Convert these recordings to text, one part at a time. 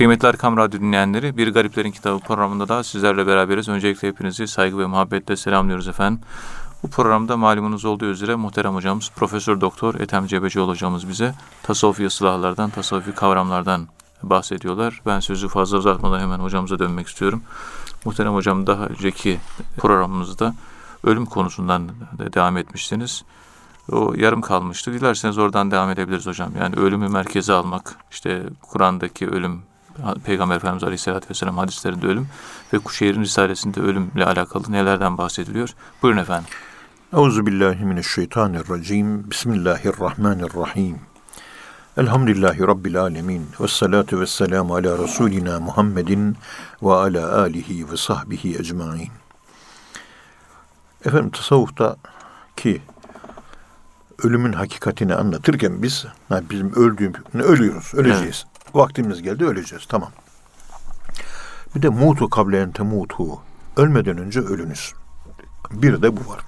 Kıymetli Erkam Radyo dinleyenleri, Bir Gariplerin Kitabı programında da sizlerle beraberiz. Öncelikle hepinizi saygı ve muhabbetle selamlıyoruz efendim. Bu programda malumunuz olduğu üzere muhterem hocamız Profesör Doktor Ethem Cebecioğlu hocamız bize tasavvufi ıslahlardan, tasavvufi kavramlardan bahsediyorlar. Ben sözü fazla uzatmadan hemen hocamıza dönmek istiyorum. Muhterem hocam daha önceki programımızda ölüm konusundan de devam etmiştiniz. O yarım kalmıştı. Dilerseniz oradan devam edebiliriz hocam. Yani ölümü merkeze almak, işte Kur'an'daki ölüm, Peygamber Efendimiz Aleyhisselatü Vesselam hadislerinde ölüm ve Kuşehir'in Risalesinde ölümle alakalı nelerden bahsediliyor? Buyurun efendim. Euzubillahimineşşeytanirracim. Bismillahirrahmanirrahim. Elhamdülillahi Rabbil alemin. Ve salatu ve selamu ala Resulina Muhammedin ve ala alihi ve sahbihi ecmain. Efendim tasavvufta ki ölümün hakikatini anlatırken biz yani bizim öldüğüm ölüyoruz, öleceğiz. Vaktimiz geldi öleceğiz. Tamam. Bir de mutu kablen temutu. Ölmeden önce ölünüz. Bir de bu var.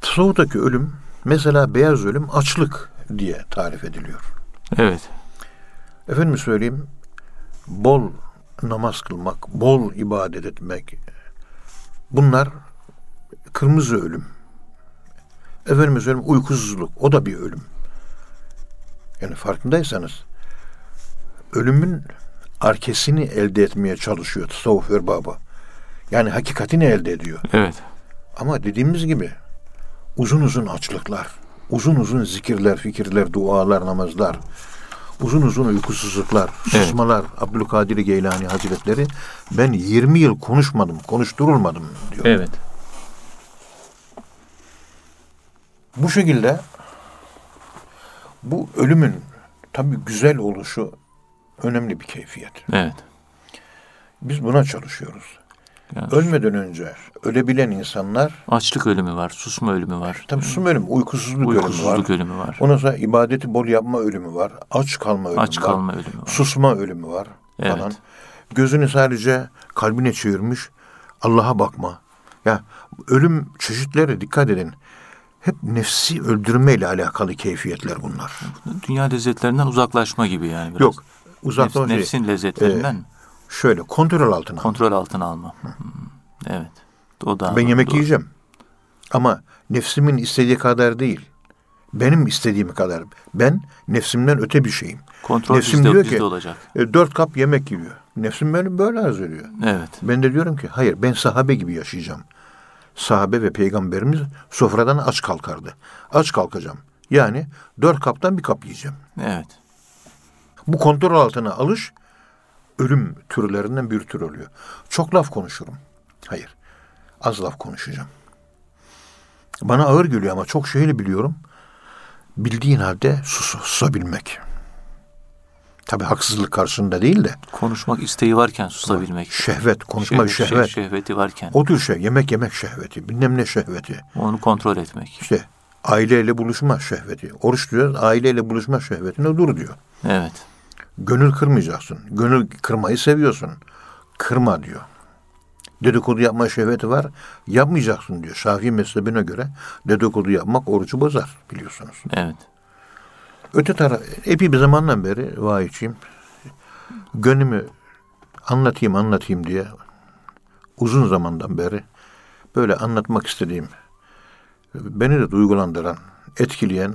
Tasavvuftaki ölüm mesela beyaz ölüm açlık diye tarif ediliyor. Evet. Efendim söyleyeyim bol namaz kılmak, bol ibadet etmek bunlar kırmızı ölüm. Efendim söyleyeyim uykusuzluk o da bir ölüm. Yani farkındaysanız ölümün arkesini elde etmeye çalışıyor tasavvuf erbabı. Yani hakikatini elde ediyor. Evet. Ama dediğimiz gibi uzun uzun açlıklar, uzun uzun zikirler, fikirler, dualar, namazlar, uzun uzun uykusuzluklar, susmalar, evet. Abdülkadir Geylani Hazretleri ben 20 yıl konuşmadım, konuşturulmadım diyor. Evet. Bu şekilde bu ölümün tabi güzel oluşu önemli bir keyfiyet. Evet. Biz buna çalışıyoruz. Yani Ölmeden önce ölebilen insanlar açlık ölümü var, susma ölümü var. Tabii susma ölümü, uykusuzluk, uykusuzluk ölümü var. ölümü var. Ondan sonra ibadeti bol yapma ölümü var. Aç kalma ölümü aç var. kalma ölümü var. Susma ölümü var evet. falan. Gözünü sadece kalbine çevirmiş. Allah'a bakma. Ya ölüm çeşitleri dikkat edin. Hep nefsi öldürme ile alakalı keyfiyetler bunlar. Dünya lezzetlerinden uzaklaşma gibi yani biraz. Yok. Uzaklaşma Nefs, Nefsin lezzetlerinden e, Şöyle kontrol altına Kontrol altına alma. Hı. Evet. O da Ben yemek doğru. yiyeceğim. Ama nefsimin istediği kadar değil. Benim istediğim kadar. Ben nefsimden öte bir şeyim. Kontrol Nefsim bizde, diyor bizde ki, olacak. E, dört kap yemek yiyor. Nefsim benim böyle hazırlıyor. Evet. Ben de diyorum ki hayır ben sahabe gibi yaşayacağım. Sahabe ve peygamberimiz sofradan aç kalkardı. Aç kalkacağım. Yani dört kaptan bir kap yiyeceğim. Evet. Bu kontrol altına alış ölüm türlerinden bir tür oluyor. Çok laf konuşurum. Hayır. Az laf konuşacağım. Bana ağır geliyor ama çok şeyini biliyorum. Bildiğin halde sus, susabilmek. Tabi haksızlık karşısında değil de. Konuşmak isteği varken susabilmek. Şehvet, konuşma şehvet, şehvet. Şehveti varken. O tür şey, yemek yemek şehveti, bilmem ne şehveti. Onu kontrol etmek. İşte aileyle buluşma şehveti. Oruç diyor, aileyle buluşma şehvetine dur diyor. Evet. Gönül kırmayacaksın. Gönül kırmayı seviyorsun. Kırma diyor. Dedikodu yapma şehveti var. Yapmayacaksın diyor. Şafii mezhebine göre dedikodu yapmak orucu bozar biliyorsunuz. Evet. Öte taraf, epey bir zamandan beri vahiyçiyim. Gönlümü anlatayım anlatayım diye uzun zamandan beri böyle anlatmak istediğim, beni de duygulandıran, etkileyen,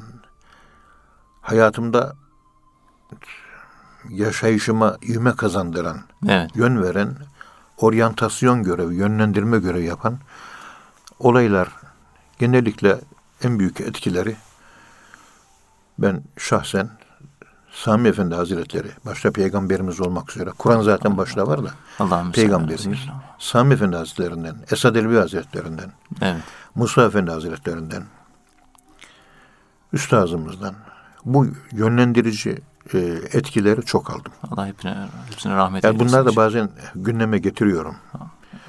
hayatımda yaşayışıma ivme kazandıran, evet. yön veren, oryantasyon görevi, yönlendirme görevi yapan olaylar genellikle en büyük etkileri ben şahsen Sami Efendi Hazretleri, başta peygamberimiz olmak üzere, Kur'an zaten başta var da, peygamberimiz, Sami Efendi Hazretlerinden, Esad Elbi Hazretlerinden, evet. Musa Efendi Hazretlerinden, üstazımızdan bu yönlendirici e, etkileri çok aldım. Allah hepine, hepsine rahmet yani Bunlar da bazen gündeme getiriyorum.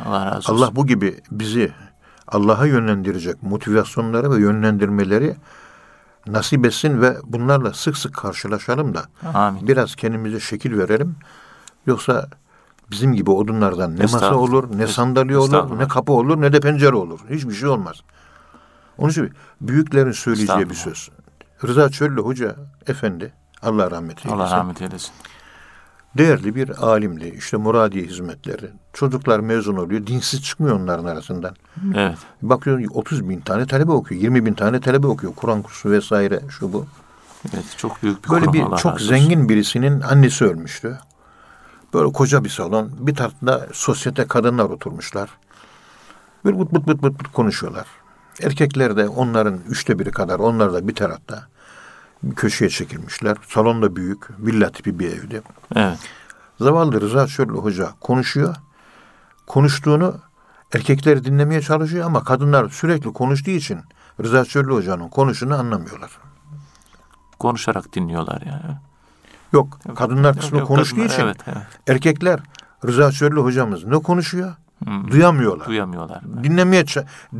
Allah razı olsun. Allah bu gibi bizi Allah'a yönlendirecek motivasyonları ve yönlendirmeleri nasip etsin ve bunlarla sık sık karşılaşalım da Amin. biraz kendimize şekil verelim. Yoksa bizim gibi odunlardan ne masa olur, ne sandalye olur, ne kapı olur, ne de pencere olur. Hiçbir şey olmaz. Onun için büyüklerin söyleyeceği bir söz. Rıza Çöllü Hoca Efendi Allah rahmet eylesin. Allah rahmet eylesin. Değerli bir alimdi. İşte Muradiye hizmetleri. Çocuklar mezun oluyor. Dinsiz çıkmıyor onların arasından. Evet. Bakıyorsun 30 bin tane talebe okuyor. 20 bin tane talebe okuyor. Kur'an kursu vesaire şu bu. Evet. Çok büyük bir Böyle bir Allah çok razı zengin birisinin annesi ölmüştü. Böyle koca bir salon. Bir tarafta sosyete kadınlar oturmuşlar. Böyle bıt bıt bıt bıt bıt konuşuyorlar. Erkekler de onların üçte biri kadar onlar da bir tarafta köşeye çekilmişler. Salon da büyük. Villa tipi bir evdi. Evet. Zavallı Rıza Şöyle Hoca konuşuyor. Konuştuğunu erkekler dinlemeye çalışıyor ama kadınlar sürekli konuştuğu için Rıza Şöyle Hoca'nın konuşunu anlamıyorlar. Konuşarak dinliyorlar yani. Yok, kadınlar kısmı Yok, konuştuğu kadınlar- için Evet. evet. erkekler Rıza Şöyle hocamız ne konuşuyor? Hmm. Duyamıyorlar. Duyamıyorlar. Dinlemeye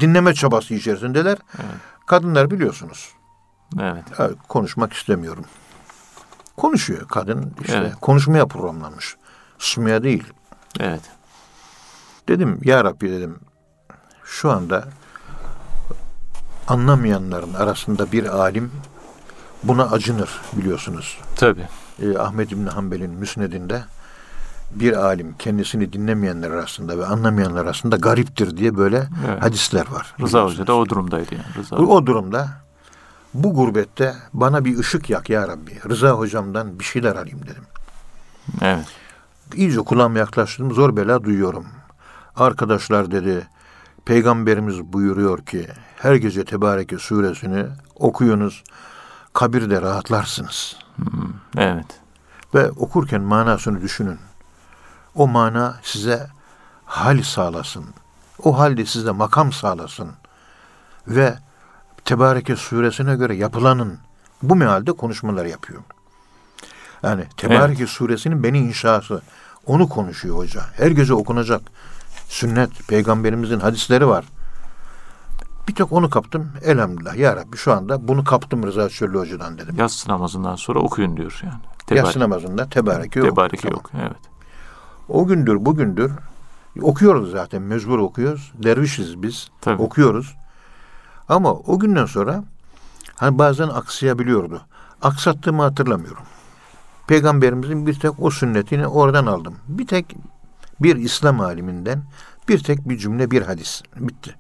dinleme çabası içerisindeler. Evet. Kadınlar biliyorsunuz. Evet. "Ya, konuşmak istemiyorum. Konuşuyor kadın işte Evet. konuşmaya programlanmış. Susmaya değil. Evet. Dedim ya Rabbi dedim şu anda anlamayanların arasında bir alim buna acınır biliyorsunuz. Tabii. e, Ahmed İbni Hanbel'in müsnedinde bir alim kendisini dinlemeyenler arasında ve anlamayanlar arasında gariptir diye böyle Evet. hadisler var. Rıza Hoca da o durumdaydı yani. Rıza o durumda bu gurbette bana bir ışık yak ya Rabbi. Rıza hocamdan bir şeyler alayım dedim. Evet. İyice kulağıma yaklaştım zor bela duyuyorum. Arkadaşlar dedi peygamberimiz buyuruyor ki her gece Tebareke suresini okuyunuz kabirde rahatlarsınız. Evet. Ve okurken manasını düşünün. O mana size hal sağlasın. O halde size makam sağlasın. Ve Tebareke suresine göre yapılanın bu mealde konuşmalar yapıyor. Yani Tebareke suresinin beni inşası. Onu konuşuyor hoca. Her gece okunacak. Sünnet, peygamberimizin hadisleri var. Bir tek onu kaptım. Elhamdülillah. Ya Rabbi şu anda bunu kaptım Rıza Çöllü Hoca'dan dedim. Yatsı namazından sonra okuyun diyor yani. Yatsı namazında tebareke yok. Tebareke Tamam. yok. Evet. O gündür bugündür okuyoruz zaten mecbur okuyoruz. Dervişiz biz. Tabii. Okuyoruz. Ama o günden sonra hani bazen aksayabiliyordu. Aksattığımı hatırlamıyorum. Peygamberimizin bir tek o sünnetini oradan aldım. Bir tek bir İslam aliminden bir tek bir cümle bir hadis. Bitti.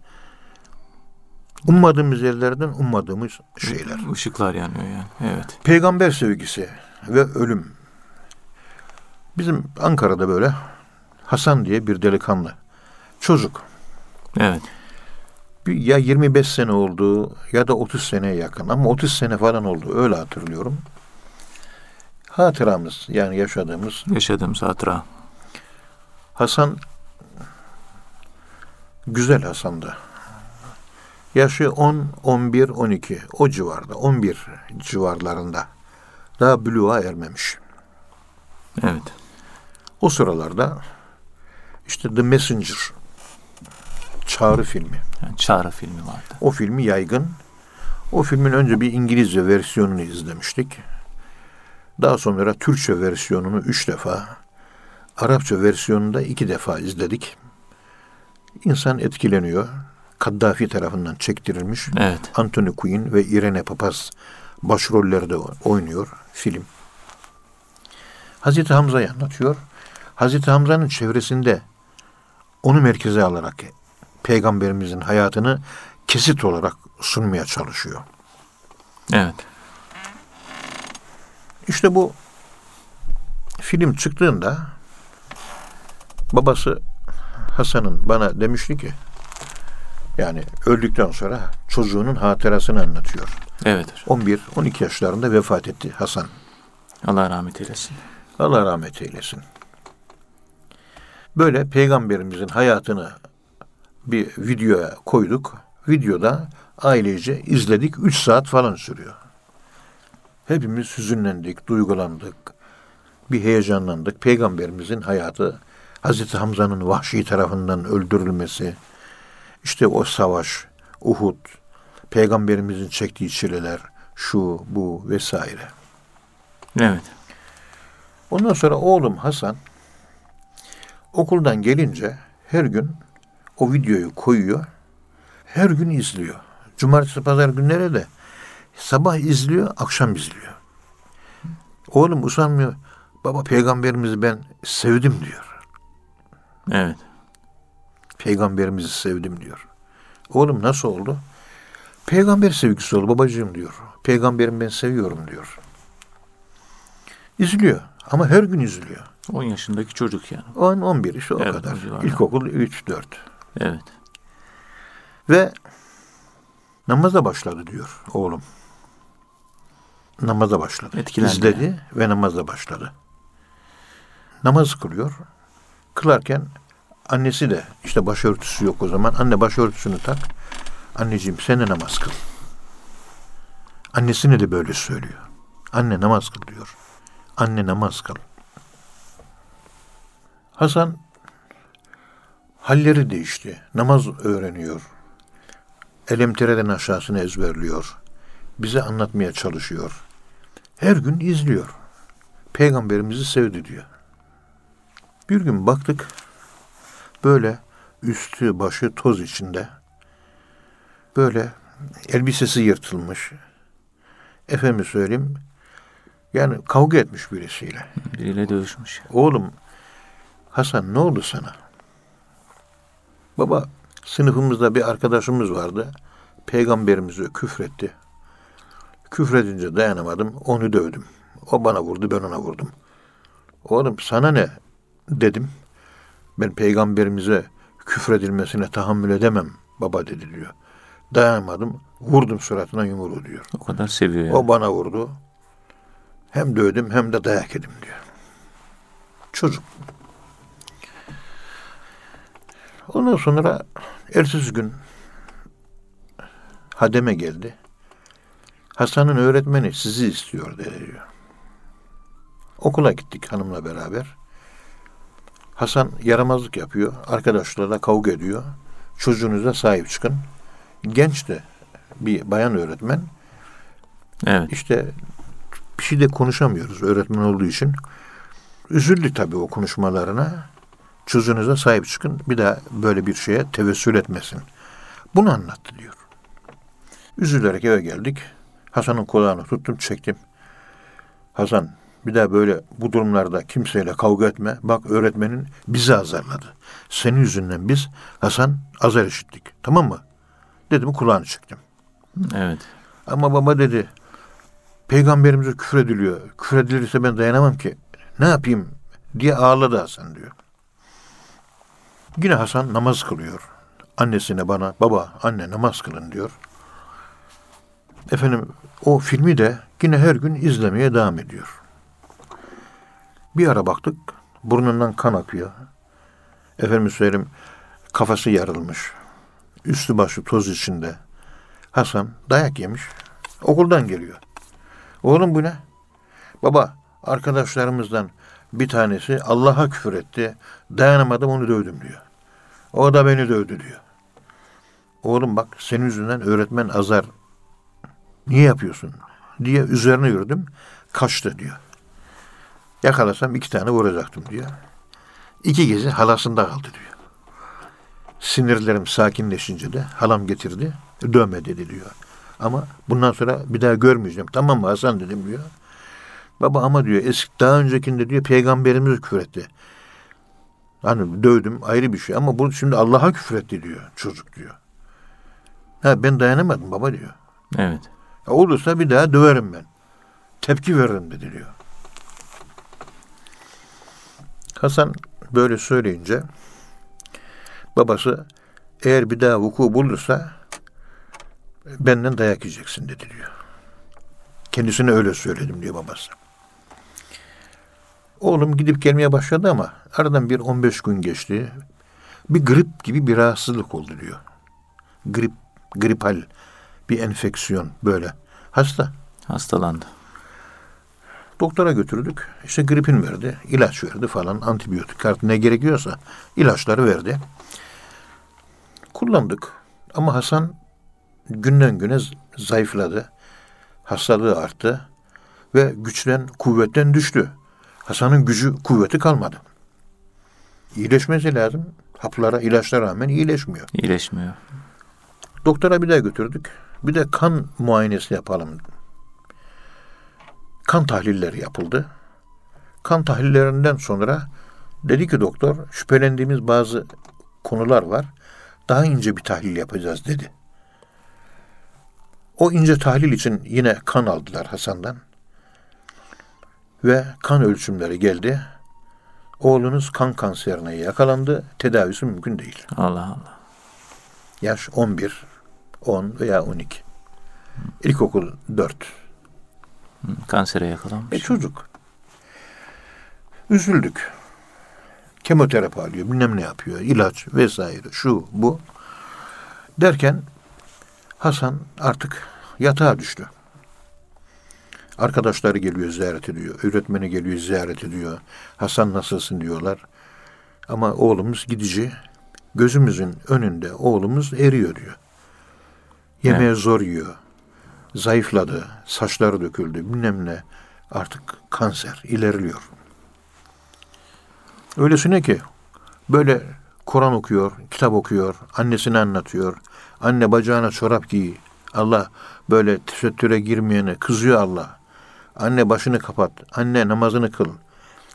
Ummadığımız yerlerden ummadığımız şeyler. Işıklar yanıyor yani. Evet. Peygamber sevgisi ve ölüm. Bizim Ankara'da böyle Hasan diye bir delikanlı. Çocuk. Evet. Ya 25 sene oldu ya da 30 seneye yakın ama 30 sene falan oldu öyle hatırlıyorum. Hatıramız yani yaşadığımız Yaşadığımız hatıra. Hasan güzel Hasan'dı. Yaşı 10, 11, 12 o civarda 11 civarlarında. Daha buluğa ermemiş. Evet. O sıralarda işte The Messenger Çağrı filmi. Yani Çağrı filmi vardı. O filmi yaygın. O filmin önce bir İngilizce versiyonunu izlemiştik. Daha sonra Türkçe versiyonunu üç defa, Arapça versiyonunu da iki defa izledik. İnsan etkileniyor. Kaddafi tarafından çektirilmiş. Evet. Anthony Quinn ve Irene Papas başrollerde oynuyor film. Hazreti Hamza'yı anlatıyor. Hazreti Hamza'nın çevresinde onu merkeze alarak peygamberimizin hayatını kesit olarak sunmaya çalışıyor. Evet. İşte bu film çıktığında babası Hasan'ın bana demişti ki yani öldükten sonra çocuğunun hatırasını anlatıyor. Evet. 11-12 yaşlarında vefat etti Hasan. Allah rahmet eylesin. Allah rahmet eylesin. Böyle peygamberimizin hayatını bir videoya koyduk. Videoda ailece izledik. 3 saat falan sürüyor. Hepimiz hüzünlendik, duygulandık. Bir heyecanlandık. Peygamberimizin hayatı, Hazreti Hamza'nın vahşi tarafından öldürülmesi, işte o savaş, Uhud, peygamberimizin çektiği çileler, şu, bu vesaire. Evet. Ondan sonra oğlum Hasan okuldan gelince her gün o videoyu koyuyor. Her gün izliyor. Cumartesi pazar günleri de sabah izliyor, akşam izliyor. Oğlum usanmıyor. Baba peygamberimizi ben sevdim diyor. Evet. Peygamberimizi sevdim diyor. Oğlum nasıl oldu? Peygamber sevgisi oldu babacığım diyor. Peygamberim ben seviyorum diyor. İzliyor ama her gün izliyor. 10 yaşındaki çocuk yani. 10 11 işte o Evet, kadar. İlkokul 3 4. Evet. Ve namaza başladı diyor oğlum. Namaza başladı. Etkilendi İzledi yani. ve namaza başladı. Namaz kılıyor. Kılarken annesi de işte başörtüsü yok o zaman. Anne başörtüsünü tak. Anneciğim sen de namaz kıl. Annesine de böyle söylüyor. Anne namaz kıl diyor. Anne namaz kıl. Hasan halleri değişti. Namaz öğreniyor. Elemtire'den aşağısını ezberliyor. Bize anlatmaya çalışıyor. Her gün izliyor. Peygamberimizi sevdi diyor. Bir gün baktık böyle üstü başı toz içinde böyle elbisesi yırtılmış. Efendim söyleyeyim yani kavga etmiş birisiyle. Biriyle dövüşmüş. Oğlum Hasan ne oldu sana? Baba sınıfımızda bir arkadaşımız vardı. Peygamberimize küfretti. Küfredince dayanamadım. Onu dövdüm. O bana vurdu ben ona vurdum. Oğlum sana ne dedim. Ben peygamberimize küfredilmesine tahammül edemem baba dedi diyor. Dayanamadım. Vurdum suratına yumruğu diyor. O kadar seviyor yani. O bana vurdu. Hem dövdüm hem de dayak yedim diyor. Çocuk. Ondan sonra ertesi gün hademe geldi. Hasan'ın öğretmeni sizi istiyor dedi diyor. Okula gittik hanımla beraber. Hasan yaramazlık yapıyor. Arkadaşlarla kavga ediyor. Çocuğunuza sahip çıkın. Genç de bir bayan öğretmen. Evet. İşte bir şey de konuşamıyoruz öğretmen olduğu için. Üzüldü tabii o konuşmalarına. Çocuğunuza sahip çıkın. Bir daha böyle bir şeye tevessül etmesin. Bunu anlattı diyor. Üzülerek eve geldik. Hasan'ın kulağını tuttum çektim. Hasan bir daha böyle bu durumlarda kimseyle kavga etme. Bak öğretmenin bizi azarladı. Senin yüzünden biz Hasan azar işittik. Tamam mı? Dedim kulağını çektim. Evet. Ama baba dedi peygamberimize küfür ediliyor. Küfür edilirse ben dayanamam ki. Ne yapayım diye ağladı Hasan diyor. Yine Hasan namaz kılıyor. Annesine bana baba anne namaz kılın diyor. Efendim o filmi de yine her gün izlemeye devam ediyor. Bir ara baktık burnundan kan akıyor. Efendim söyleyeyim kafası yarılmış. Üstü başı toz içinde. Hasan dayak yemiş. Okuldan geliyor. Oğlum bu ne? Baba arkadaşlarımızdan bir tanesi Allah'a küfür etti. Dayanamadım onu dövdüm diyor. O da beni dövdü diyor. Oğlum bak senin yüzünden öğretmen azar. Niye yapıyorsun? diye üzerine yürüdüm. Kaçtı diyor. Yakalasam iki tane vuracaktım diyor. İki gece halasında kaldı diyor. Sinirlerim sakinleşince de halam getirdi. Dövme dedi diyor. Ama bundan sonra bir daha görmeyeceğim. Tamam mı Hasan dedim diyor. Baba ama diyor eski daha öncekinde diyor peygamberimiz küfür etti. Hani dövdüm ayrı bir şey ama bu şimdi Allah'a küfür etti diyor çocuk diyor. Ha ben dayanamadım baba diyor. Evet. Ya olursa bir daha döverim ben. Tepki veririm dedi diyor. Hasan böyle söyleyince babası eğer bir daha vuku bulursa benden dayak yiyeceksin dedi diyor. Kendisine öyle söyledim diyor babası. Oğlum gidip gelmeye başladı ama aradan bir 15 gün geçti. Bir grip gibi bir rahatsızlık oldu diyor. Grip, gripal bir enfeksiyon böyle. Hasta. Hastalandı. Doktora götürdük. İşte gripin verdi. ilaç verdi falan. Antibiyotik artık ne gerekiyorsa ilaçları verdi. Kullandık. Ama Hasan günden güne zayıfladı. Hastalığı arttı. Ve güçten, kuvvetten düştü. Hasan'ın gücü, kuvveti kalmadı. İyileşmesi lazım. Haplara, ilaçlara rağmen iyileşmiyor. İyileşmiyor. Doktora bir daha götürdük. Bir de kan muayenesi yapalım. kan tahlilleri yapıldı. Kan tahlillerinden sonra dedi ki doktor şüphelendiğimiz bazı konular var. Daha ince bir tahlil yapacağız dedi. O ince tahlil için yine kan aldılar Hasan'dan. Ve kan ölçümleri geldi. Oğlunuz kan kanserine yakalandı. Tedavisi mümkün değil. Allah Allah. Yaş 11, 10 veya 12. İlkokul 4. Hı, Kansere yakalanmış. E çocuk. Üzüldük. Kemoterapi alıyor, bilmem ne yapıyor, ilaç vesaire, şu bu. Derken Hasan artık yatağa düştü. Arkadaşları geliyor ziyaret ediyor. Öğretmeni geliyor ziyaret ediyor. Hasan nasılsın diyorlar. Ama oğlumuz gidici. Gözümüzün önünde oğlumuz eriyor diyor. Yemeği zor yiyor. Zayıfladı. Saçları döküldü. Bilmem ne. Artık kanser ilerliyor. Öylesine ki böyle Kur'an okuyor, kitap okuyor, annesine anlatıyor. Anne bacağına çorap giy. Allah böyle tesettüre girmeyene kızıyor Allah. Anne başını kapat. Anne namazını kıl.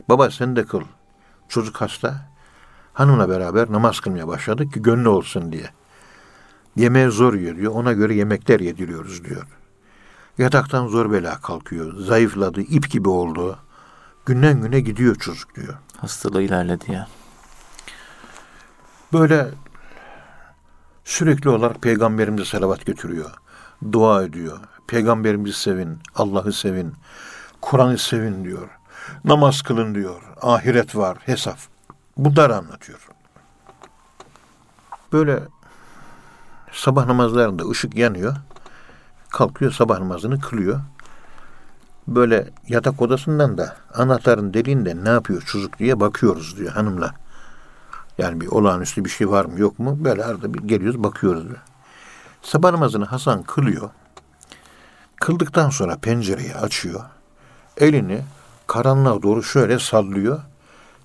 Baba sen de kıl. Çocuk hasta. Hanımla beraber namaz kılmaya başladık ki gönlü olsun diye. Yemeği zor yiyor diyor. Ona göre yemekler yediriyoruz diyor. Yataktan zor bela kalkıyor. Zayıfladı, ip gibi oldu. Günden güne gidiyor çocuk diyor. Hastalığı ilerledi ya. Böyle sürekli olarak peygamberimize salavat götürüyor. Dua ediyor. Peygamberimizi sevin, Allah'ı sevin, Kur'an'ı sevin diyor. Namaz kılın diyor. Ahiret var, hesap. Bunları anlatıyor. Böyle sabah namazlarında ışık yanıyor. Kalkıyor sabah namazını kılıyor. Böyle yatak odasından da anahtarın deliğinde ne yapıyor çocuk diye bakıyoruz diyor hanımla. Yani bir olağanüstü bir şey var mı yok mu? Böyle arada bir geliyoruz bakıyoruz. Diyor. Sabah namazını Hasan kılıyor. Kıldıktan sonra pencereyi açıyor. Elini karanlığa doğru şöyle sallıyor.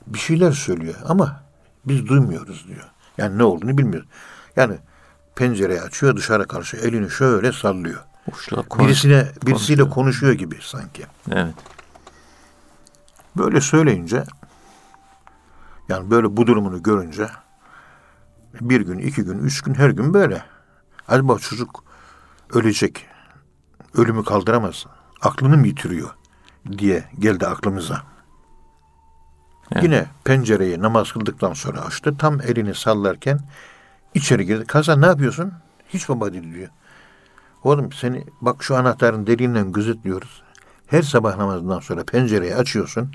Bir şeyler söylüyor ama biz duymuyoruz diyor. Yani ne olduğunu bilmiyoruz. Yani pencereyi açıyor dışarı karşı elini şöyle sallıyor. Uçla konuş. Birisine birisiyle konuşuyor. konuşuyor gibi sanki. Evet. Böyle söyleyince yani böyle bu durumunu görünce bir gün, iki gün, üç gün, her gün böyle. Acaba çocuk ölecek, ölümü kaldıramaz, aklını mı yitiriyor diye geldi aklımıza. Evet. Yine pencereyi namaz kıldıktan sonra açtı. Tam elini sallarken içeri girdi. Kazan ne yapıyorsun? Hiç baba dedi diyor. Oğlum seni bak şu anahtarın deliğinden gözetliyoruz. Her sabah namazından sonra pencereyi açıyorsun.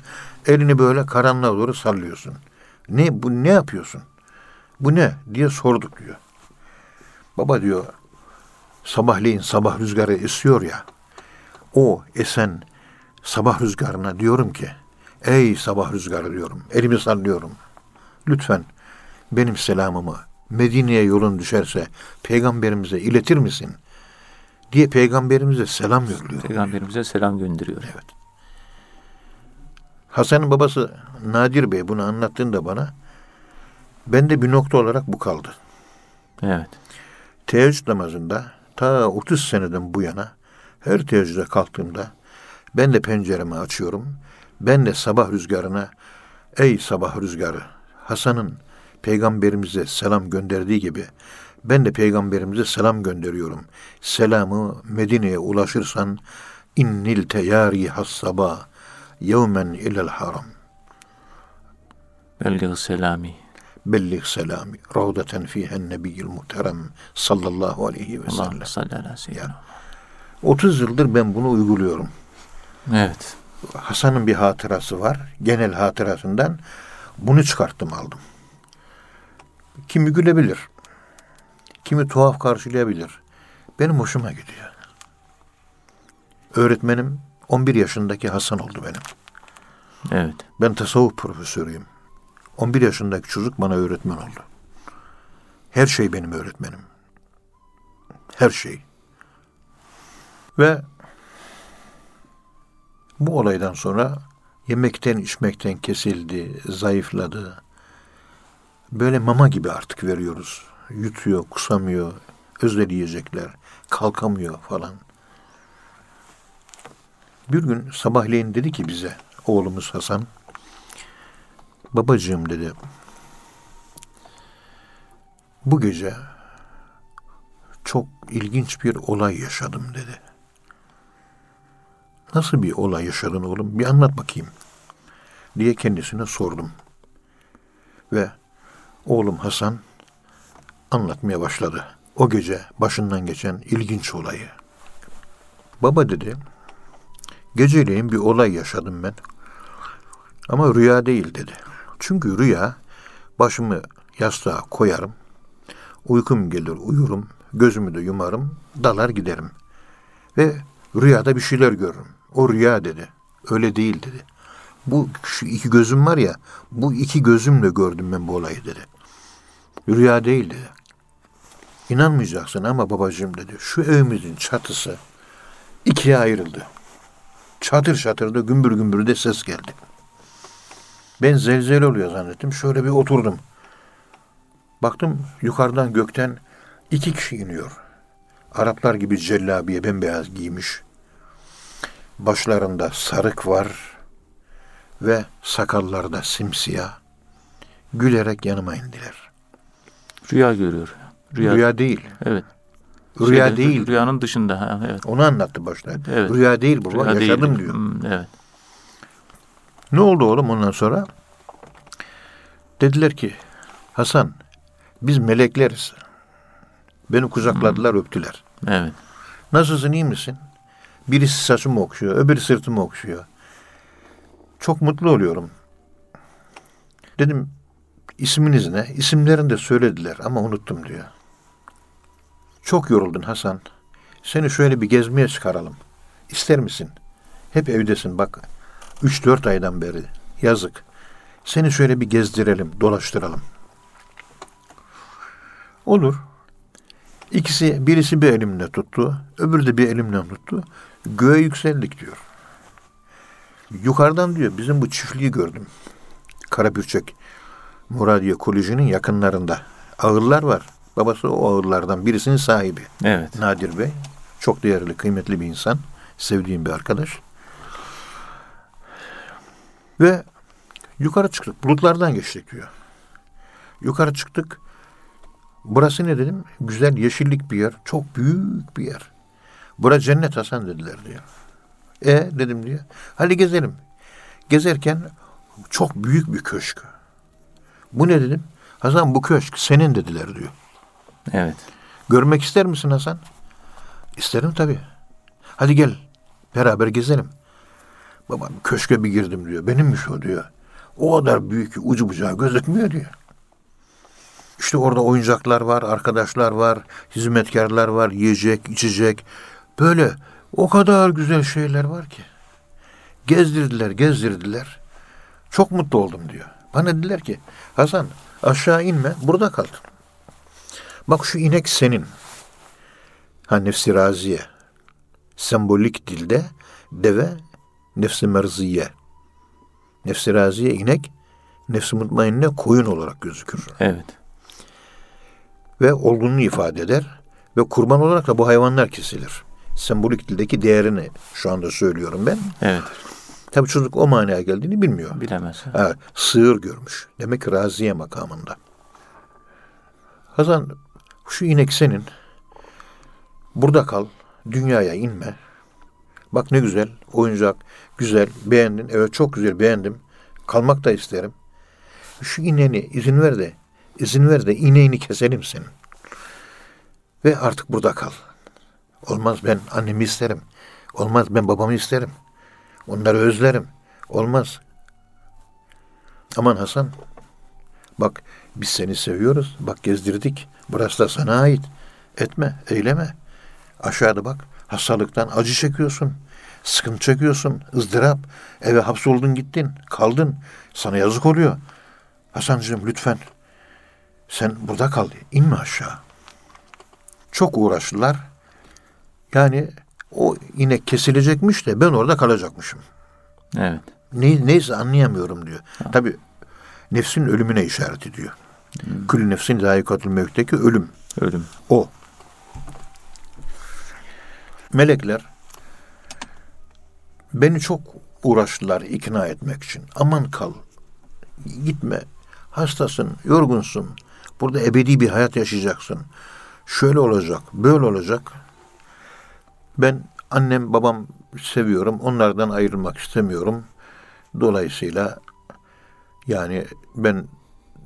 Elini böyle karanlığa doğru sallıyorsun. Ne bu ne yapıyorsun? Bu ne diye sorduk diyor. Baba diyor sabahleyin sabah rüzgarı esiyor ya. O esen sabah rüzgarına diyorum ki ey sabah rüzgarı diyorum. Elimi sallıyorum. Lütfen benim selamımı Medine'ye yolun düşerse peygamberimize iletir misin? diye peygamberimize selam yolluyor. Peygamberimize selam gönderiyor. Evet. Hasan'ın babası Nadir Bey bunu anlattığında bana bende bir nokta olarak bu kaldı. Evet. Teheccüd namazında ta 30 seneden bu yana her teheccüde kalktığımda ben de penceremi açıyorum. Ben de sabah rüzgarına ey sabah rüzgarı Hasan'ın peygamberimize selam gönderdiği gibi ben de peygamberimize selam gönderiyorum. Selamı Medine'ye ulaşırsan innil teyari hassaba yevmen ilel haram. Belliğ selami. Bellig selami ravdaten fihen nebiyyil muhterem sallallahu aleyhi ve sellem. Allah seyyidina. 30 yıldır ben bunu uyguluyorum. Evet. Hasan'ın bir hatırası var. Genel hatırasından bunu çıkarttım aldım. Kimi gülebilir. Kimi tuhaf karşılayabilir. Benim hoşuma gidiyor. Öğretmenim 11 yaşındaki Hasan oldu benim. Evet. Ben tasavvuf profesörüyüm. 11 yaşındaki çocuk bana öğretmen oldu. Her şey benim öğretmenim. Her şey. Ve bu olaydan sonra yemekten içmekten kesildi, zayıfladı. Böyle mama gibi artık veriyoruz. Yutuyor, kusamıyor, özel yiyecekler, kalkamıyor falan. Bir gün sabahleyin dedi ki bize oğlumuz Hasan. Babacığım dedi. Bu gece çok ilginç bir olay yaşadım dedi. Nasıl bir olay yaşadın oğlum? Bir anlat bakayım. Diye kendisine sordum. Ve oğlum Hasan anlatmaya başladı. O gece başından geçen ilginç olayı. Baba dedi, geceleyin bir olay yaşadım ben. Ama rüya değil dedi. Çünkü rüya başımı yastığa koyarım, uykum gelir uyurum, gözümü de yumarım, dalar giderim. Ve rüyada bir şeyler görürüm. O rüya dedi. Öyle değil dedi. Bu şu iki gözüm var ya, bu iki gözümle gördüm ben bu olayı dedi. Rüya değil dedi. İnanmayacaksın ama babacığım dedi. Şu evimizin çatısı ikiye ayrıldı. Çatır çatır da gümbür gümbür de ses geldi. Ben zelzele oluyor zannettim. Şöyle bir oturdum. Baktım yukarıdan gökten iki kişi iniyor. Araplar gibi cellabiye bembeyaz giymiş. Başlarında sarık var ve sakallarda simsiyah. Gülerek yanıma indiler. Rüya görüyor. Rüya, Rüya değil. Evet. Rüya Şeyde, değil. Rüyanın dışında. Ha, evet. Onu anlattı başta. Evet. Rüya değil bu. Rüya yaşadım değil. diyor. Hmm, evet. Ne oldu oğlum ondan sonra? Dediler ki Hasan biz melekleriz. Beni kucakladılar öptüler. Evet. Nasılsın iyi misin? Birisi saçımı okşuyor, öbürü sırtımı okşuyor. Çok mutlu oluyorum. Dedim isminiz ne? İsimlerini de söylediler ama unuttum diyor. Çok yoruldun Hasan. Seni şöyle bir gezmeye çıkaralım. İster misin? Hep evdesin bak. 3-4 aydan beri. Yazık. Seni şöyle bir gezdirelim, dolaştıralım. Olur. İkisi, birisi bir elimle tuttu, öbürü de bir elimle tuttu. Göğe yükseldik diyor. Yukarıdan diyor bizim bu çiftliği gördüm. Karabürçek Muradiye Koleji'nin yakınlarında. Ağırlar var. Babası o ağırlardan birisinin sahibi. Evet. Nadir Bey. Çok değerli, kıymetli bir insan. Sevdiğim bir arkadaş. Ve yukarı çıktık. Bulutlardan geçtik diyor. Yukarı çıktık. Burası ne dedim? Güzel yeşillik bir yer. Çok büyük bir yer. Bura cennet Hasan dediler diyor. E dedim diyor. Hadi gezelim. Gezerken çok büyük bir köşk. Bu ne dedim? Hasan bu köşk senin dediler diyor. Evet. Görmek ister misin Hasan? İsterim tabii. Hadi gel. Beraber gezelim. Baba köşke bir girdim diyor. Benimmiş o diyor. O kadar büyük ki ucu bucağı gözükmüyor diyor. İşte orada oyuncaklar var, arkadaşlar var, hizmetkarlar var, yiyecek, içecek. Böyle o kadar güzel şeyler var ki. Gezdirdiler, gezdirdiler. Çok mutlu oldum diyor. Bana dediler ki Hasan aşağı inme burada kal. Bak şu inek senin. Ha nefsi raziye. Sembolik dilde deve nefsi merziye. Nefsi raziye inek, nefsi mutmainne koyun olarak gözükür. Evet. Ve olgunluğu ifade eder. Ve kurban olarak da bu hayvanlar kesilir. Sembolik dildeki değerini şu anda söylüyorum ben. Evet. Tabii çocuk o manaya geldiğini bilmiyor. Bilemez. Ha, sığır görmüş. Demek ki raziye makamında. Hazan şu inek senin. Burada kal. Dünyaya inme. Bak ne güzel. Oyuncak. Güzel. Beğendin. Evet çok güzel beğendim. Kalmak da isterim. Şu ineğini izin ver de izin ver de ineğini keselim senin. Ve artık burada kal. Olmaz ben annemi isterim. Olmaz ben babamı isterim. Onları özlerim. Olmaz. Aman Hasan. Bak biz seni seviyoruz. Bak gezdirdik. Burası da sana ait. Etme, eyleme. Aşağıda bak. Hastalıktan acı çekiyorsun. Sıkıntı çekiyorsun. ızdırap. Eve hapsoldun gittin. Kaldın. Sana yazık oluyor. Hasancığım lütfen. Sen burada kal. İnme aşağı. Çok uğraştılar. Yani o inek kesilecekmiş de ben orada kalacakmışım. Evet. Ne, neyse anlayamıyorum diyor. Tabi nefsin ölümüne işaret ediyor. Hmm. Külü nefsin layıkatül mevkteki ölüm. Ölüm. O. Melekler Beni çok uğraştılar ikna etmek için. Aman kal. Gitme. Hastasın, yorgunsun. Burada ebedi bir hayat yaşayacaksın. Şöyle olacak, böyle olacak. Ben annem, babam seviyorum. Onlardan ayrılmak istemiyorum. Dolayısıyla yani ben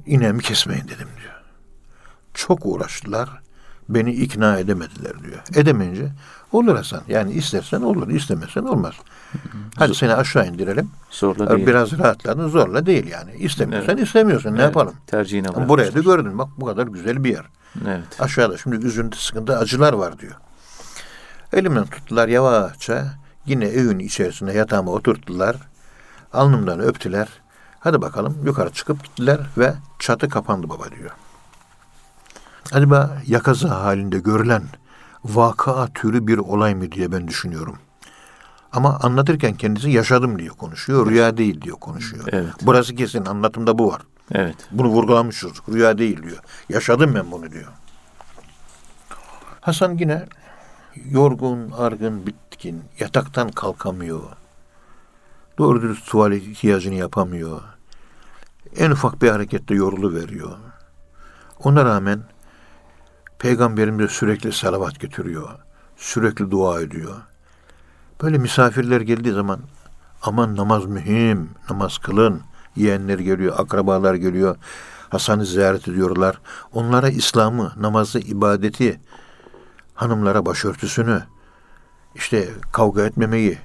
ineğimi kesmeyin dedim diyor. Çok uğraştılar. Beni ikna edemediler diyor. Edemeyince olur Hasan. Yani istersen olur, istemezsen olmaz. Hadi seni aşağı indirelim. Zorla değil. Biraz rahatladın zorla değil yani. İstemiyorsan istemiyorsun. Ne Evet, yapalım? Tercihine Ama bırak. Buraya da gördün bak bu kadar güzel bir yer. Evet. Aşağıda şimdi üzüntü, sıkıntı, acılar var diyor. Elimden tuttular yavaşça. Yine evin içerisine yatağıma oturttular. Alnımdan öptüler. Hadi bakalım yukarı çıkıp gittiler ve çatı kapandı baba diyor. Acaba yakaza halinde görülen vaka türü bir olay mı diye ben düşünüyorum. Ama anlatırken kendisi yaşadım diyor konuşuyor. Rüya değil diyor konuşuyor. Evet. Burası kesin anlatımda bu var. Evet. Bunu vurgulamışız. Rüya değil diyor. Yaşadım ben bunu diyor. Hasan yine yorgun, argın, bitkin, yataktan kalkamıyor. Doğru dürüst tuvalet ihtiyacını yapamıyor. En ufak bir harekette yorulu veriyor. Ona rağmen Peygamberimize sürekli salavat getiriyor. Sürekli dua ediyor. Böyle misafirler geldiği zaman aman namaz mühim, namaz kılın. Yeğenler geliyor, akrabalar geliyor. Hasan'ı ziyaret ediyorlar. Onlara İslam'ı, namazı, ibadeti, hanımlara başörtüsünü, işte kavga etmemeyi,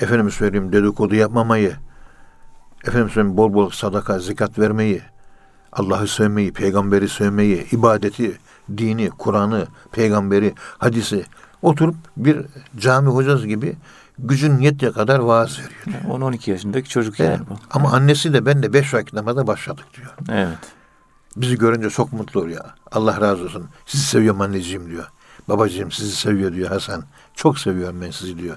efendim söyleyeyim dedikodu yapmamayı, efendim söyleyeyim bol bol sadaka, zikat vermeyi, Allah'ı sevmeyi, peygamberi sevmeyi, ibadeti, dini, Kur'an'ı, peygamberi, hadisi oturup bir cami hocası gibi gücün yettiği kadar vaaz veriyor. 10-12 yaşındaki çocuk Evet. yani bu. Ama annesi de ben de beş vakit namaza başladık diyor. Evet. Bizi görünce çok mutlu oluyor. Allah razı olsun. Sizi seviyorum anneciğim diyor. Babacığım sizi seviyor diyor Hasan. Çok seviyorum ben sizi diyor.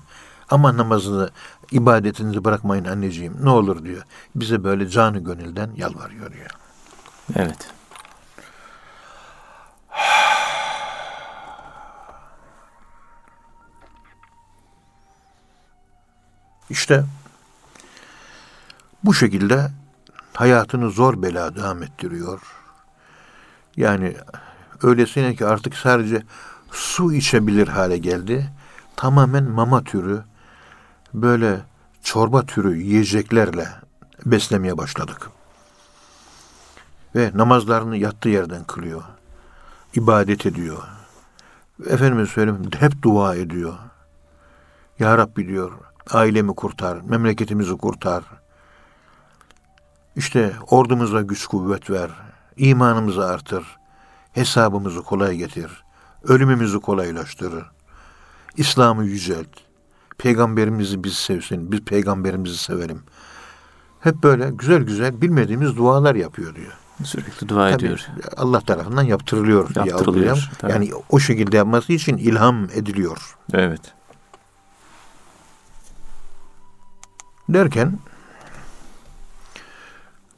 Ama namazını, ibadetinizi bırakmayın anneciğim. Ne olur diyor. Bize böyle canı gönülden yalvarıyor diyor. Evet. İşte bu şekilde hayatını zor bela devam ettiriyor. Yani öylesine ki artık sadece su içebilir hale geldi. Tamamen mama türü, böyle çorba türü yiyeceklerle beslemeye başladık. Ve namazlarını yattığı yerden kılıyor. İbadet ediyor. Efendime söyleyeyim hep dua ediyor. Ya Rabbi diyor, ailemi kurtar, memleketimizi kurtar. İşte ordumuza güç kuvvet ver, imanımızı artır, hesabımızı kolay getir, ölümümüzü kolaylaştır, İslam'ı yücelt, peygamberimizi biz sevsin, biz peygamberimizi sevelim. Hep böyle güzel güzel bilmediğimiz dualar yapıyor diyor. Sürekli dua Tabii ediyor. Allah tarafından yaptırılıyor. Yaptırılıyor, tabii. Yani o şekilde yapması için ilham ediliyor. Evet. Derken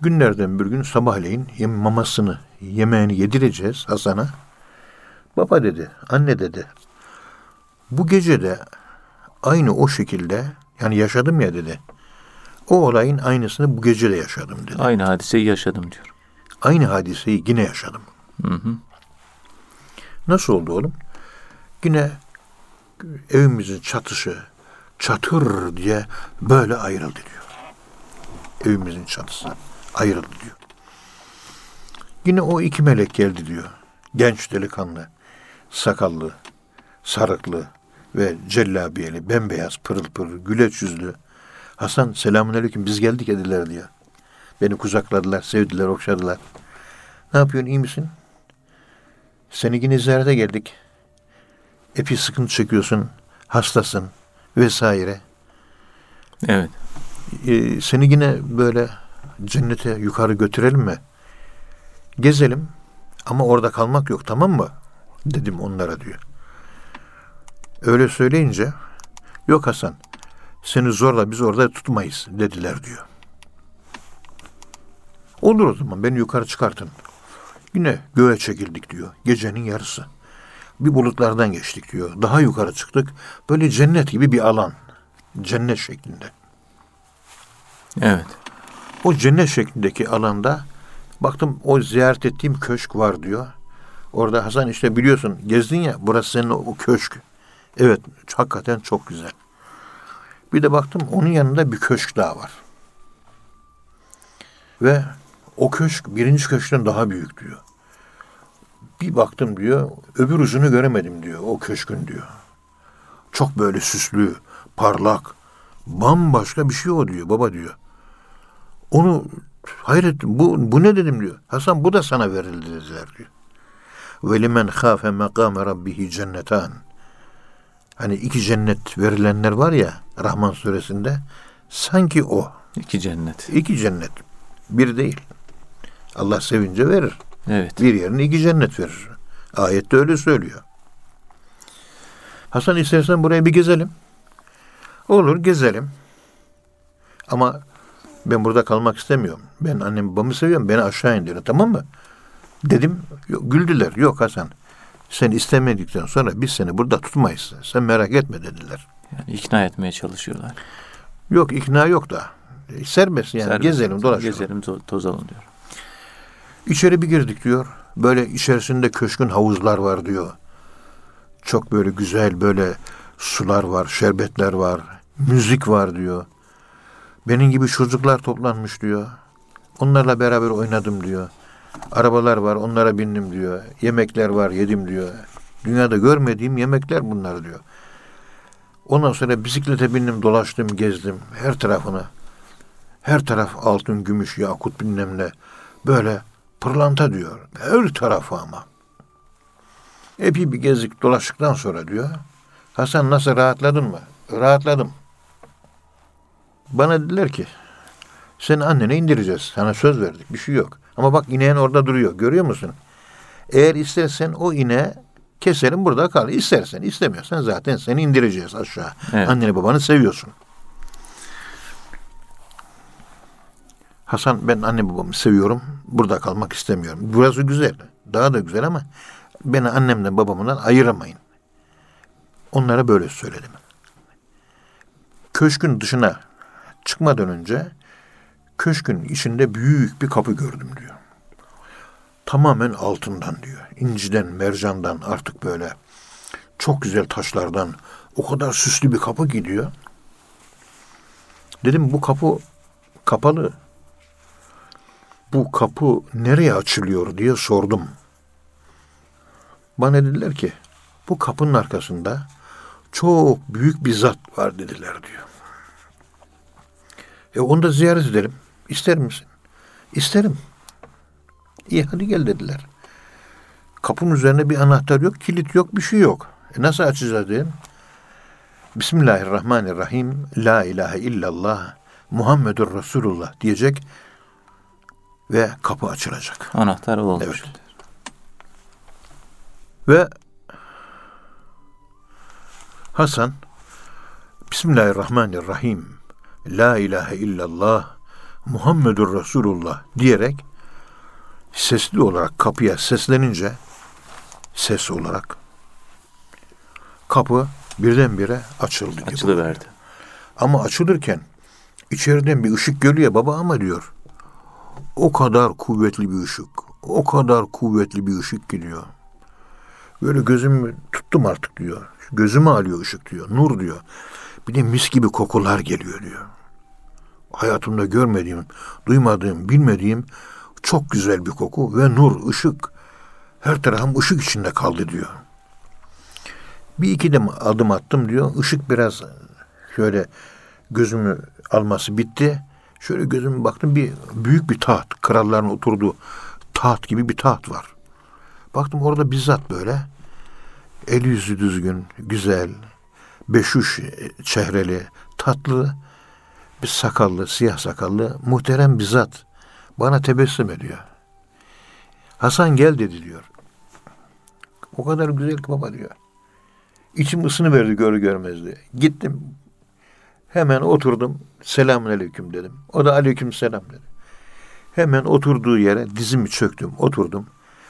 günlerden bir gün sabahleyin yem mamasını, yemeğini yedireceğiz Hasan'a. Baba dedi, anne dedi. Bu gece de aynı o şekilde yani yaşadım ya dedi. O olayın aynısını bu gece de yaşadım dedi. Aynı hadiseyi yaşadım diyor. Aynı hadiseyi yine yaşadım. Hı hı. Nasıl oldu oğlum? Yine evimizin çatışı çatır diye böyle ayrıldı diyor. Evimizin çatısı ayrıldı diyor. Yine o iki melek geldi diyor. Genç delikanlı, sakallı, sarıklı ve cellabiyeli, bembeyaz, pırıl pırıl, güleç yüzlü. Hasan selamünaleyküm biz geldik dediler diyor. Beni kucakladılar, sevdiler, okşadılar. Ne yapıyorsun, iyi misin? Seni yine ziyarete geldik. Epey sıkıntı çekiyorsun, hastasın vesaire. Evet. Ee, seni yine böyle cennete yukarı götürelim mi? Gezelim ama orada kalmak yok tamam mı? Dedim onlara diyor. Öyle söyleyince yok Hasan seni zorla biz orada tutmayız dediler diyor. Olur o zaman beni yukarı çıkartın. Yine göğe çekildik diyor. Gecenin yarısı. Bir bulutlardan geçtik diyor. Daha yukarı çıktık. Böyle cennet gibi bir alan. cennet şeklinde. Evet. O cennet şeklindeki alanda baktım o ziyaret ettiğim köşk var diyor. Orada Hasan işte biliyorsun gezdin ya burası senin o köşk. Evet hakikaten çok güzel. Bir de baktım onun yanında bir köşk daha var. Ve o köşk birinci köşkten daha büyük diyor. Bir baktım diyor öbür ucunu göremedim diyor o köşkün diyor. Çok böyle süslü, parlak, bambaşka bir şey o diyor baba diyor. Onu hayret bu, bu ne dedim diyor. Hasan bu da sana verildi dediler diyor. Ve limen khafe makame rabbihi cennetan. Hani iki cennet verilenler var ya Rahman suresinde. Sanki o. İki cennet. iki cennet. Bir değil. Allah sevince verir. Evet. Bir yerine iki cennet verir. Ayette öyle söylüyor. Hasan istersen buraya bir gezelim. Olur gezelim. Ama ben burada kalmak istemiyorum. Ben annem babamı seviyorum. Beni aşağı indirin tamam mı? Dedim. Yok, güldüler. Yok Hasan. Sen istemedikten sonra biz seni burada tutmayız. Sen merak etme dediler. Yani ikna etmeye çalışıyorlar. Yok ikna yok da. Serbest yani Serbest. gezelim dolaşalım. Gezelim to- tozalım diyor. İçeri bir girdik diyor. Böyle içerisinde köşkün havuzlar var diyor. Çok böyle güzel böyle sular var, şerbetler var, müzik var diyor. Benim gibi çocuklar toplanmış diyor. Onlarla beraber oynadım diyor. Arabalar var, onlara bindim diyor. Yemekler var, yedim diyor. Dünyada görmediğim yemekler bunlar diyor. Ondan sonra bisiklete bindim, dolaştım, gezdim her tarafını. Her taraf altın, gümüş, yakut bilmem ne. Böyle pırlanta diyor. Her tarafı ama. Epey bir gezdik dolaştıktan sonra diyor. Hasan nasıl rahatladın mı? Rahatladım. Bana dediler ki seni annene indireceğiz. Sana söz verdik. Bir şey yok. Ama bak ineğin orada duruyor. Görüyor musun? Eğer istersen o ineği keselim burada kal. İstersen istemiyorsan zaten seni indireceğiz aşağı. Evet. Anneni babanı seviyorsun. Hasan ben anne babamı seviyorum. Burada kalmak istemiyorum. Burası güzel. Daha da güzel ama beni annemden babamdan ayıramayın. Onlara böyle söyledim. Köşkün dışına çıkmadan önce köşkün içinde büyük bir kapı gördüm diyor. Tamamen altından diyor. İnciden, mercandan artık böyle çok güzel taşlardan o kadar süslü bir kapı gidiyor. Dedim bu kapı kapalı. Bu kapı nereye açılıyor diye sordum. Bana dediler ki bu kapının arkasında çok büyük bir zat var dediler diyor. E onu da ziyaret edelim. İster misin? İsterim. İyi hadi gel dediler. Kapının üzerine bir anahtar yok, kilit yok, bir şey yok. E nasıl açacağız dedim. Bismillahirrahmanirrahim. La ilahe illallah. Muhammedur Resulullah diyecek ve kapı açılacak. Anahtar olmuş. Evet. Ve Hasan Bismillahirrahmanirrahim. La ilahe illallah Muhammedur Resulullah diyerek sesli olarak kapıya seslenince ses olarak kapı birdenbire açıldı. gibi. Açılıverdi. Ama açılırken içeriden bir ışık geliyor baba ama diyor. O kadar kuvvetli bir ışık. O kadar kuvvetli bir ışık gidiyor. Böyle gözümü tuttum artık diyor. Gözümü alıyor ışık diyor. Nur diyor. Bir de mis gibi kokular geliyor diyor. Hayatımda görmediğim, duymadığım, bilmediğim çok güzel bir koku ve nur, ışık. Her tarafım ışık içinde kaldı diyor. Bir iki de adım attım diyor. Işık biraz şöyle gözümü alması bitti. Şöyle gözüme baktım bir büyük bir taht. Kralların oturduğu taht gibi bir taht var. Baktım orada bizzat böyle el yüzü düzgün, güzel, beşuş çehreli, tatlı bir sakallı, siyah sakallı, muhterem bir zat bana tebessüm ediyor. Hasan gel dedi diyor. O kadar güzel ki baba diyor. İçim ısınıverdi görü görmezdi. Gittim. Hemen oturdum. Selamun aleyküm dedim. O da aleyküm selam dedi. Hemen oturduğu yere dizimi çöktüm. Oturdum.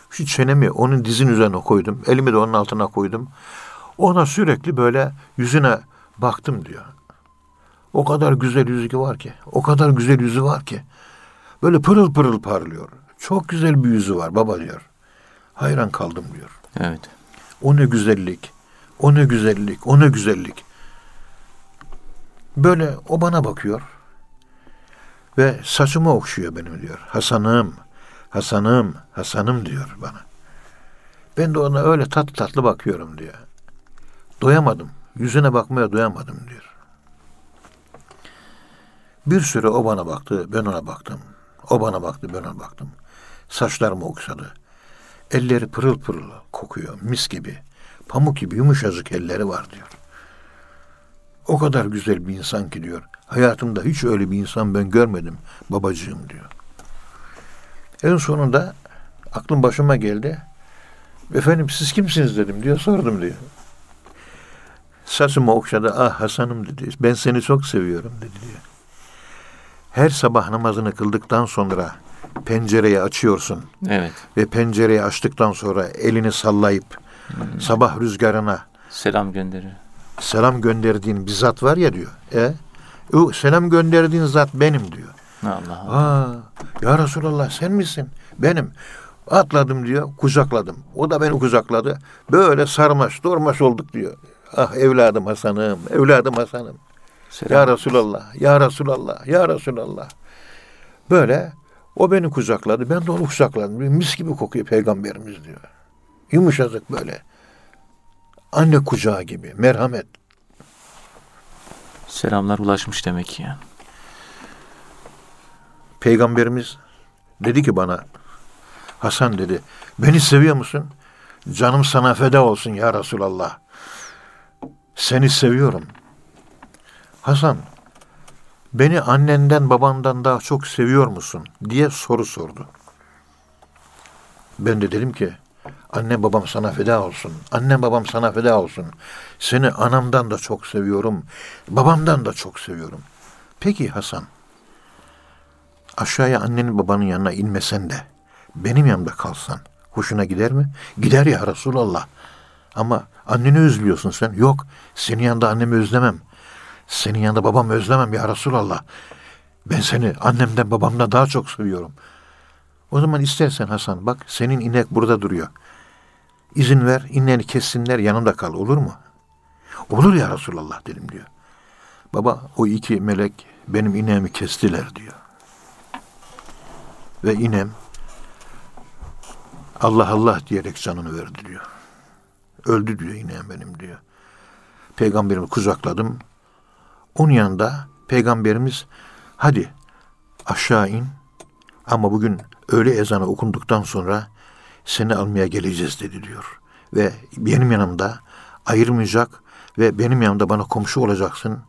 Şu çenemi onun dizin üzerine koydum. Elimi de onun altına koydum. Ona sürekli böyle yüzüne baktım diyor. O kadar güzel yüzü var ki. O kadar güzel yüzü var ki. Böyle pırıl pırıl parlıyor. Çok güzel bir yüzü var baba diyor. Hayran kaldım diyor. Evet. O ne güzellik. O ne güzellik. O ne güzellik. Böyle o bana bakıyor. Ve saçımı okşuyor benim diyor. Hasan'ım, Hasan'ım, Hasan'ım diyor bana. Ben de ona öyle tatlı tatlı bakıyorum diyor. Doyamadım. Yüzüne bakmaya doyamadım diyor. Bir süre o bana baktı, ben ona baktım. O bana baktı, ben ona baktım. Saçlarımı okşadı. Elleri pırıl pırıl kokuyor, mis gibi. Pamuk gibi yumuşacık elleri var diyor. O kadar güzel bir insan ki diyor. Hayatımda hiç öyle bir insan ben görmedim babacığım diyor. En sonunda aklım başıma geldi. Efendim siz kimsiniz dedim diyor. Sordum diyor. Saçımı okşadı. Ah Hasan'ım dedi. Ben seni çok seviyorum dedi diyor. Her sabah namazını kıldıktan sonra pencereyi açıyorsun Evet. ve pencereyi açtıktan sonra elini sallayıp sabah rüzgarına Selam gönderir. Selam gönderdiğin bir zat var ya diyor. E? O selam gönderdiğin zat benim diyor. Allah Allah. Aa, ya Resulallah sen misin? Benim. Atladım diyor, kucakladım. O da beni kucakladı. Böyle sarmaş, dormaş olduk diyor. Ah evladım Hasan'ım, evladım Hasan'ım. Selam. Ya Resulallah, ya Resulallah, ya Resulallah. Böyle o beni kucakladı, ben de onu kucakladım. Mis gibi kokuyor peygamberimiz diyor. Yumuşacık böyle. Anne kucağı gibi, merhamet. Selamlar ulaşmış demek ki yani. Peygamberimiz dedi ki bana, Hasan dedi, beni seviyor musun? Canım sana feda olsun ya Resulallah. Seni seviyorum. Hasan, beni annenden babandan daha çok seviyor musun? diye soru sordu. Ben de dedim ki, anne babam sana feda olsun. Annem babam sana feda olsun. Seni anamdan da çok seviyorum. Babamdan da çok seviyorum. Peki Hasan, aşağıya annenin babanın yanına inmesen de benim yanımda kalsan hoşuna gider mi? Gider ya Resulallah. Ama anneni özlüyorsun sen. Yok senin yanında annemi özlemem. Senin yanında babamı özlemem ya Resulallah. Ben seni annemden babamdan daha çok seviyorum. O zaman istersen Hasan bak senin inek burada duruyor. İzin ver ineğini kessinler yanımda kal olur mu? Olur ya Resulallah dedim diyor. Baba o iki melek benim ineğimi kestiler diyor. Ve inem Allah Allah diyerek canını verdi diyor. Öldü diyor inem benim diyor. Peygamberimi kucakladım. Onun yanında peygamberimiz hadi aşağı in ama bugün öğle ezanı okunduktan sonra seni almaya geleceğiz dedi diyor. Ve benim yanımda ayırmayacak ve benim yanımda bana komşu olacaksın.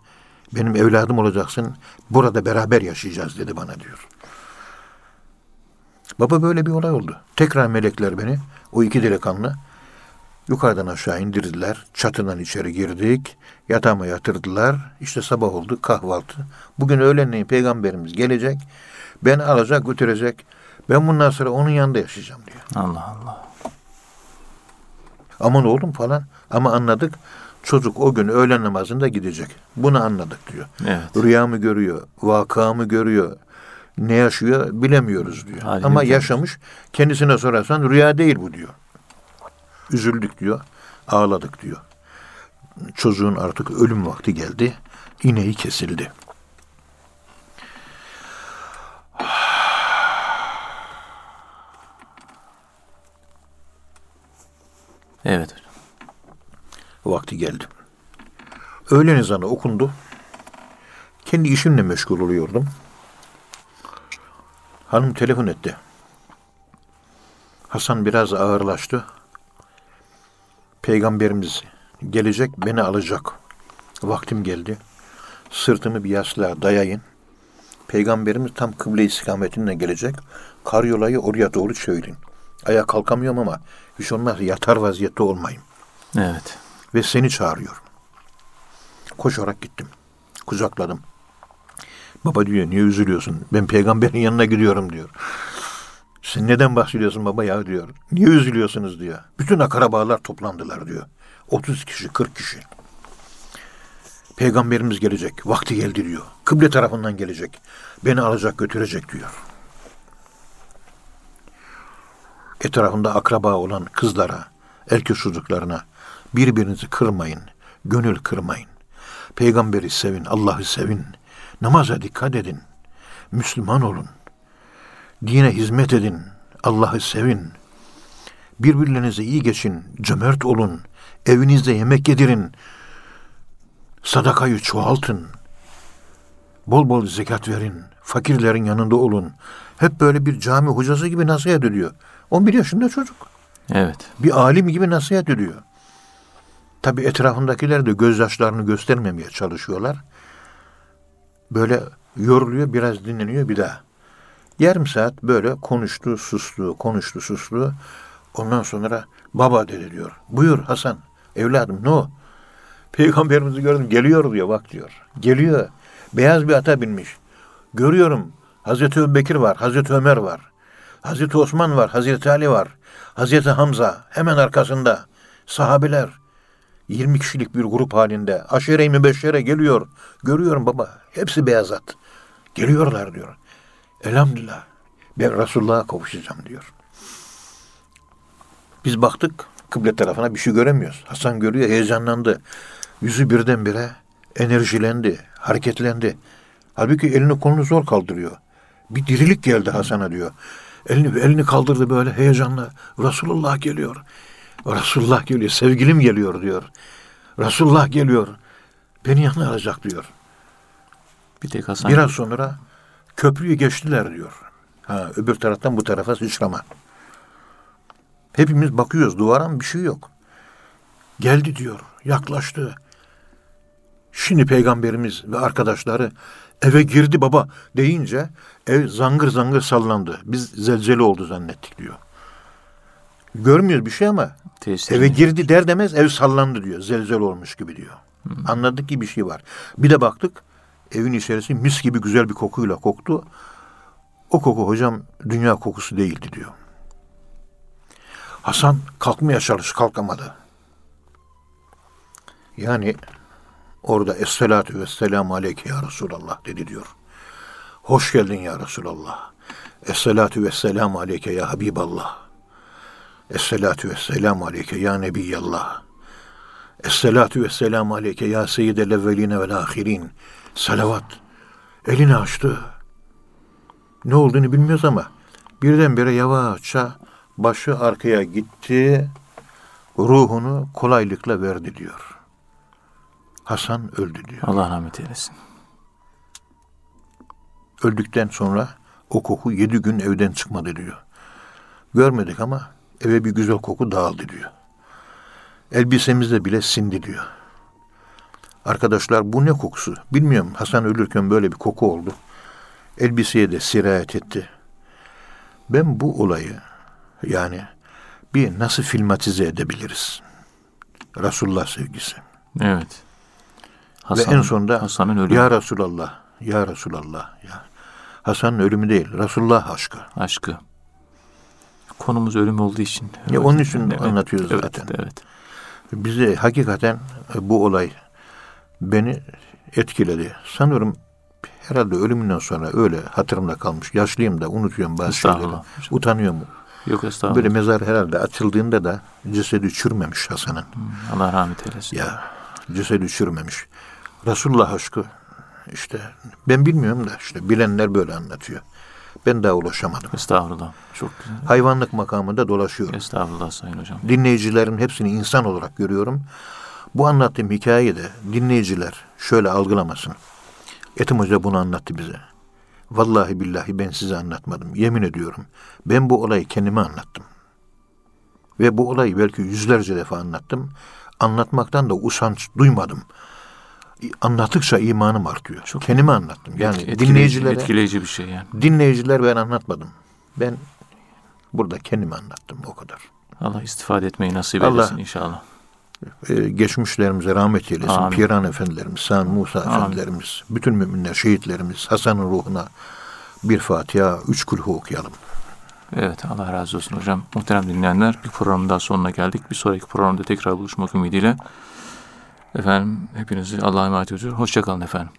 Benim evladım olacaksın. Burada beraber yaşayacağız dedi bana diyor. Baba böyle bir olay oldu. Tekrar melekler beni, o iki delikanlı yukarıdan aşağı indirdiler. Çatından içeri girdik. Yatağıma yatırdılar. İşte sabah oldu kahvaltı. Bugün öğlenleyin peygamberimiz gelecek. Beni alacak götürecek. Ben bundan sonra onun yanında yaşayacağım diyor. Allah Allah. Aman oğlum falan. Ama anladık. Çocuk o gün öğlen namazında gidecek. Bunu anladık diyor. Evet. Rüyamı görüyor, vakamı görüyor. Ne yaşıyor bilemiyoruz diyor. Halini Ama yaşamış. Kendisine sorarsan rüya değil bu diyor. Üzüldük diyor. Ağladık diyor. Çocuğun artık ölüm vakti geldi. İneği kesildi. Evet hocam. vakti geldi. Öğlen ezanı okundu. Kendi işimle meşgul oluyordum. Hanım telefon etti. Hasan biraz ağırlaştı. Peygamberimiz gelecek, beni alacak. Vaktim geldi. Sırtımı bir yastığa dayayın. Peygamberimiz tam kıble istikametine gelecek. Karyolayı oraya doğru çevirin. Ayağa kalkamıyorum ama hiç olmazsa yatar vaziyette olmayayım Evet. ve seni çağırıyor. Koşarak gittim. Kucakladım. Baba diyor niye üzülüyorsun? Ben peygamberin yanına gidiyorum diyor. Sen neden bahsediyorsun baba ya diyor. Niye üzülüyorsunuz diyor. Bütün akrabalar toplandılar diyor. 30 kişi 40 kişi. Peygamberimiz gelecek. Vakti geldi diyor. Kıble tarafından gelecek. Beni alacak götürecek diyor. Etrafında akraba olan kızlara, erkek çocuklarına birbirinizi kırmayın. Gönül kırmayın. Peygamberi sevin, Allah'ı sevin. Namaza dikkat edin. Müslüman olun. Dine hizmet edin. Allah'ı sevin. Birbirlerinize iyi geçin. Cömert olun. Evinizde yemek yedirin. Sadakayı çoğaltın. Bol bol zekat verin. Fakirlerin yanında olun. Hep böyle bir cami hocası gibi nasihat ediyor. 11 yaşında çocuk. Evet. Bir alim gibi nasihat ediyor. Tabi etrafındakiler de gözyaşlarını göstermemeye çalışıyorlar. Böyle yoruluyor, biraz dinleniyor bir daha. Yarım saat böyle konuştu, sustu, konuştu, sustu. Ondan sonra baba dedi diyor. Buyur Hasan, evladım ne o? Peygamberimizi gördüm, geliyor diyor bak diyor. Geliyor, beyaz bir ata binmiş. Görüyorum, Hazreti Ebubekir var, Hazreti Ömer var. Hazreti Osman var, Hazreti Ali var. Hazreti Hamza hemen arkasında. Sahabeler 20 kişilik bir grup halinde. Aşere-i mübeşşere geliyor. Görüyorum baba. Hepsi beyaz at. Geliyorlar diyor. Elhamdülillah. Ben Resulullah'a kavuşacağım diyor. Biz baktık kıble tarafına bir şey göremiyoruz. Hasan görüyor heyecanlandı. Yüzü birdenbire enerjilendi, hareketlendi. Halbuki elini kolunu zor kaldırıyor. Bir dirilik geldi Hasan'a diyor. Elini, elini kaldırdı böyle heyecanla. Resulullah geliyor. Resulullah geliyor. Sevgilim geliyor diyor. Resulullah geliyor. Beni yanına alacak diyor. Bir tek Hasan. Biraz sonra köprüyü geçtiler diyor. Ha, öbür taraftan bu tarafa sıçrama. Hepimiz bakıyoruz duvara bir şey yok. Geldi diyor. Yaklaştı. Şimdi peygamberimiz ve arkadaşları eve girdi baba deyince ev zangır zangır sallandı. Biz zelzele oldu zannettik diyor. Görmüyoruz bir şey ama Tesir eve girdi der demez ev sallandı diyor. Zelzel olmuş gibi diyor. Anladık ki bir şey var. Bir de baktık evin içerisi mis gibi güzel bir kokuyla koktu. O koku hocam dünya kokusu değildi diyor. Hasan kalkmaya çalıştı kalkamadı. Yani orada Esselatu vesselamu aleyke ya Resulallah dedi diyor. Hoş geldin ya Resulallah. Esselatu vesselamu aleyke ya Habiballah. Esselatu vesselamu aleyke ya Nebiyallah. Esselatu vesselamu aleyke ya Seyyidel evveline vel ahirin. Salavat. Elini açtı. Ne olduğunu bilmiyoruz ama birdenbire yavaşça başı arkaya gitti. Ruhunu kolaylıkla verdi diyor. Hasan öldü diyor. Allah rahmet eylesin. Öldükten sonra o koku yedi gün evden çıkmadı diyor. Görmedik ama eve bir güzel koku dağıldı diyor. Elbisemizde bile sindi diyor. Arkadaşlar bu ne kokusu? Bilmiyorum Hasan ölürken böyle bir koku oldu. Elbiseye de sirayet etti. Ben bu olayı yani bir nasıl filmatize edebiliriz? Resulullah sevgisi. Evet. Ve en sonunda Hasan'ın ölümü. Ya Resulallah, Ya Resulallah. Ya. Hasan'ın ölümü değil, Resulullah aşkı. aşkı. Konumuz ölüm olduğu için. Ya onun için anlatıyoruz evet, zaten. Evet. Bize hakikaten bu olay beni etkiledi. Sanırım herhalde ölümünden sonra öyle hatırımda kalmış. Yaşlıyım da unutuyorum bazı şeyleri. Utanıyorum. Yok estağfurullah. Böyle mezar herhalde açıldığında da cesedi çürümemiş Hasan'ın. Allah rahmet eylesin. Ya cesedi çürümemiş. Resulullah aşkı işte ben bilmiyorum da işte bilenler böyle anlatıyor. Ben daha ulaşamadım. Estağfurullah. Çok güzel. Hayvanlık makamında dolaşıyorum. Estağfurullah Sayın Hocam. Dinleyicilerin hepsini insan olarak görüyorum. Bu anlattığım hikayeyi de dinleyiciler şöyle algılamasın. Etim Hoca bunu anlattı bize. Vallahi billahi ben size anlatmadım. Yemin ediyorum. Ben bu olayı kendime anlattım. Ve bu olayı belki yüzlerce defa anlattım. Anlatmaktan da usanç duymadım. Anlattıkça imanım artıyor. Çok kendime anlattım. Yani Etkileyici, dinleyicilere etkileyici bir şey yani. dinleyiciler ben anlatmadım. Ben burada kendime anlattım o kadar. Allah istifade etmeyi nasip Allah- eylesin inşallah. Ee, geçmişlerimize rahmet eylesin. Amin. Piran efendilerimiz, Sami Musa Amin. efendilerimiz, bütün müminler, şehitlerimiz, Hasan'ın ruhuna bir Fatiha, üç kulhu okuyalım. Evet Allah razı olsun hocam. Muhterem dinleyenler bir programın daha sonuna geldik. Bir sonraki programda tekrar buluşmak ümidiyle. Efendim hepinizi Allah'a emanet ediyorum. Hoşçakalın efendim.